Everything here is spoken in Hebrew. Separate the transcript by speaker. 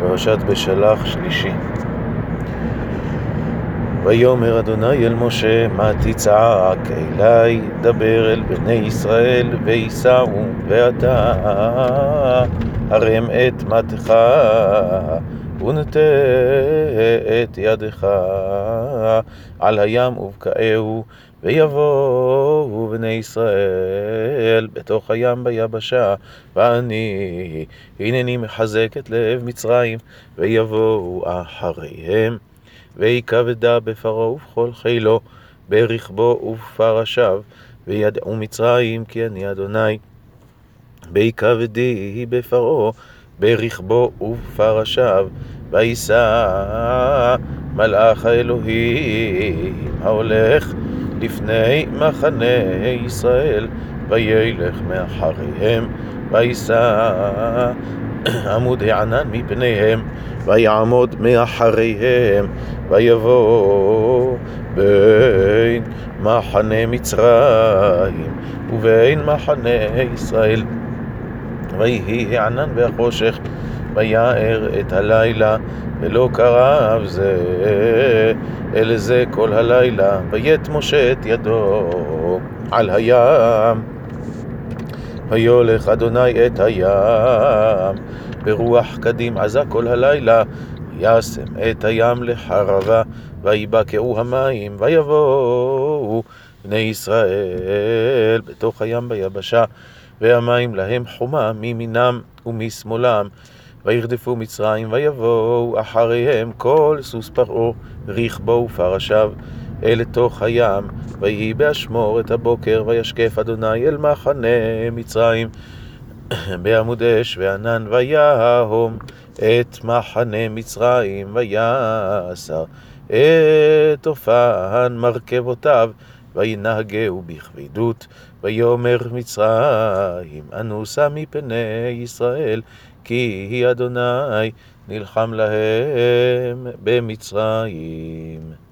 Speaker 1: פרשת בשלח שלישי. ויאמר אדוני אל משה, מה תצעק אלי, דבר אל בני ישראל, ויסעו, ואתה הרם את מתך, ונטה את ידך על הים ובקעהו, ויבואו בני ישראל בתוך הים ביבשה, ואני הנני מחזק את לב מצרים, ויבואו אחריהם. ויכבדה בפרעה ובכל חילו, ברכבו ובפרשיו, וידעו מצרים כי אני אדוני. ויכבדי בפרעה, ברכבו ובפרשיו, וישא מלאך האלוהים ההולך לפני מחנה ישראל, וילך מאחריהם, וישא עמוד הענן מפניהם, ויעמוד מאחריהם, ויבוא בין מחנה מצרים ובין מחנה ישראל. ויהי הענן והחושך, ויער את הלילה, ולא קרב זה אל זה כל הלילה, ויית משה את ידו על הים. ויולך אדוני את הים, ברוח קדים עזה כל הלילה, וישם את הים לחרבה, ויבקעו המים, ויבואו בני ישראל בתוך הים ביבשה, והמים להם חומה מימינם ומשמאלם. וירדפו מצרים, ויבואו אחריהם כל סוס פרעה, רכבו ופרשיו, אל תוך הים, ויהי באשמור את הבוקר, וישקף אדוני אל מחנה מצרים. בעמוד אש וענן ויהום את מחנה מצרים, ויסר את אופן מרכבותיו, וינהגהו בכבדות, ויאמר מצרים, אנוסה מפני ישראל, כי אדוני נלחם להם במצרים.